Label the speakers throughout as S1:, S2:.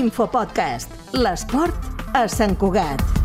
S1: Infopodcast. L'esport a Sant Cugat.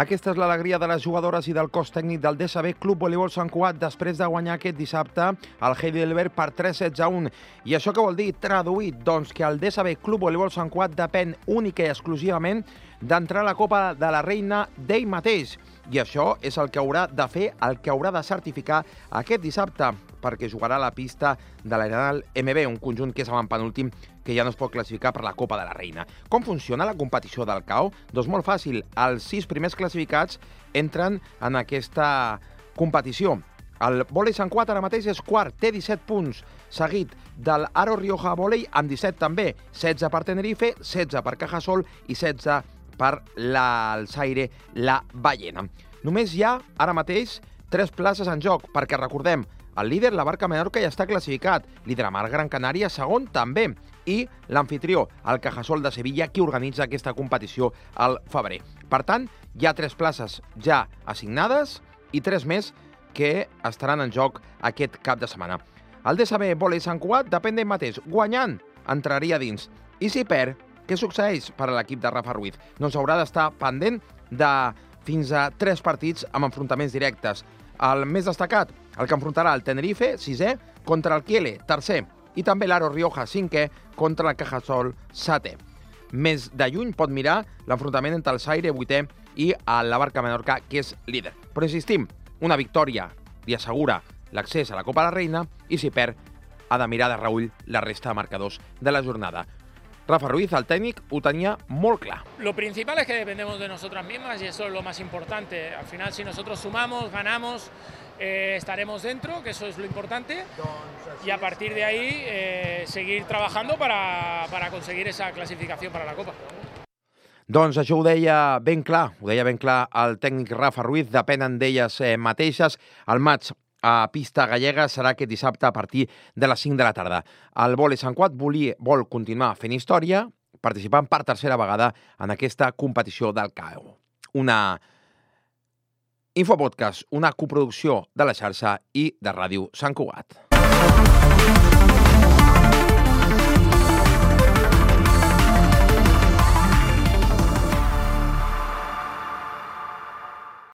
S2: Aquesta és l'alegria de les jugadores i del cos tècnic del DSB Club Voleibol Sant Cugat després de guanyar aquest dissabte al Heidelberg per 3 sets a 1. I això què vol dir? Traduït, doncs, que el DSB Club Voleibol Sant Cugat depèn única i exclusivament d'entrar a la Copa de la Reina d'ell mateix. I això és el que haurà de fer, el que haurà de certificar aquest dissabte, perquè jugarà a la pista de l'Arenal MB, un conjunt que és penúltim que ja no es pot classificar per la Copa de la Reina. Com funciona la competició del CAO? Doncs molt fàcil, els sis primers classificats entren en aquesta competició. El vòlei Sant Cuat ara mateix és quart, té 17 punts, seguit del Aro Rioja Vòlei amb 17 també, 16 per Tenerife, 16 per Cajasol i 16 per l'Alçaire La Ballena. Només hi ha, ara mateix, tres places en joc, perquè recordem, el líder, la Barca Menorca, ja està classificat. Líder Mar Gran Canària, segon, també. I l'anfitrió, el Cajasol de Sevilla, qui organitza aquesta competició al febrer. Per tant, hi ha tres places ja assignades i tres més que estaran en joc aquest cap de setmana. El DSB Volei Sant Cugat depèn d'ell mateix. Guanyant, entraria dins. I si perd, què succeeix per a l'equip de Rafa Ruiz? Doncs haurà d'estar pendent de fins a tres partits amb enfrontaments directes. El més destacat, el que enfrontarà el Tenerife, sisè, contra el Kiele, tercer, i també l'Aro Rioja, cinquè, contra el Cajasol, setè. Més de lluny pot mirar l'enfrontament entre el Saire, vuitè, i la Barca Menorca, que és líder. Però insistim, una victòria li assegura l'accés a la Copa de la Reina i si perd ha de mirar de reull la resta de marcadors de la jornada. Rafa Ruiz, el técnico, molt clar.
S3: Lo principal es que dependemos de nosotras mismas y eso es lo más importante. Al final, si nosotros sumamos, ganamos, eh, estaremos dentro, que eso es lo importante, y a partir de ahí eh, seguir trabajando para, para conseguir esa clasificación para la Copa.
S2: Doncs això ho deia ben clar, ho deia ben clar el tècnic Rafa Ruiz, depenen d'elles eh, mateixes. El maig a pista gallega serà aquest dissabte a partir de les 5 de la tarda. El vòlei Sant Quat vol continuar fent història, participant per tercera vegada en aquesta competició del CAO. Una Infopodcast, una coproducció de la xarxa i de Ràdio Sant Cugat.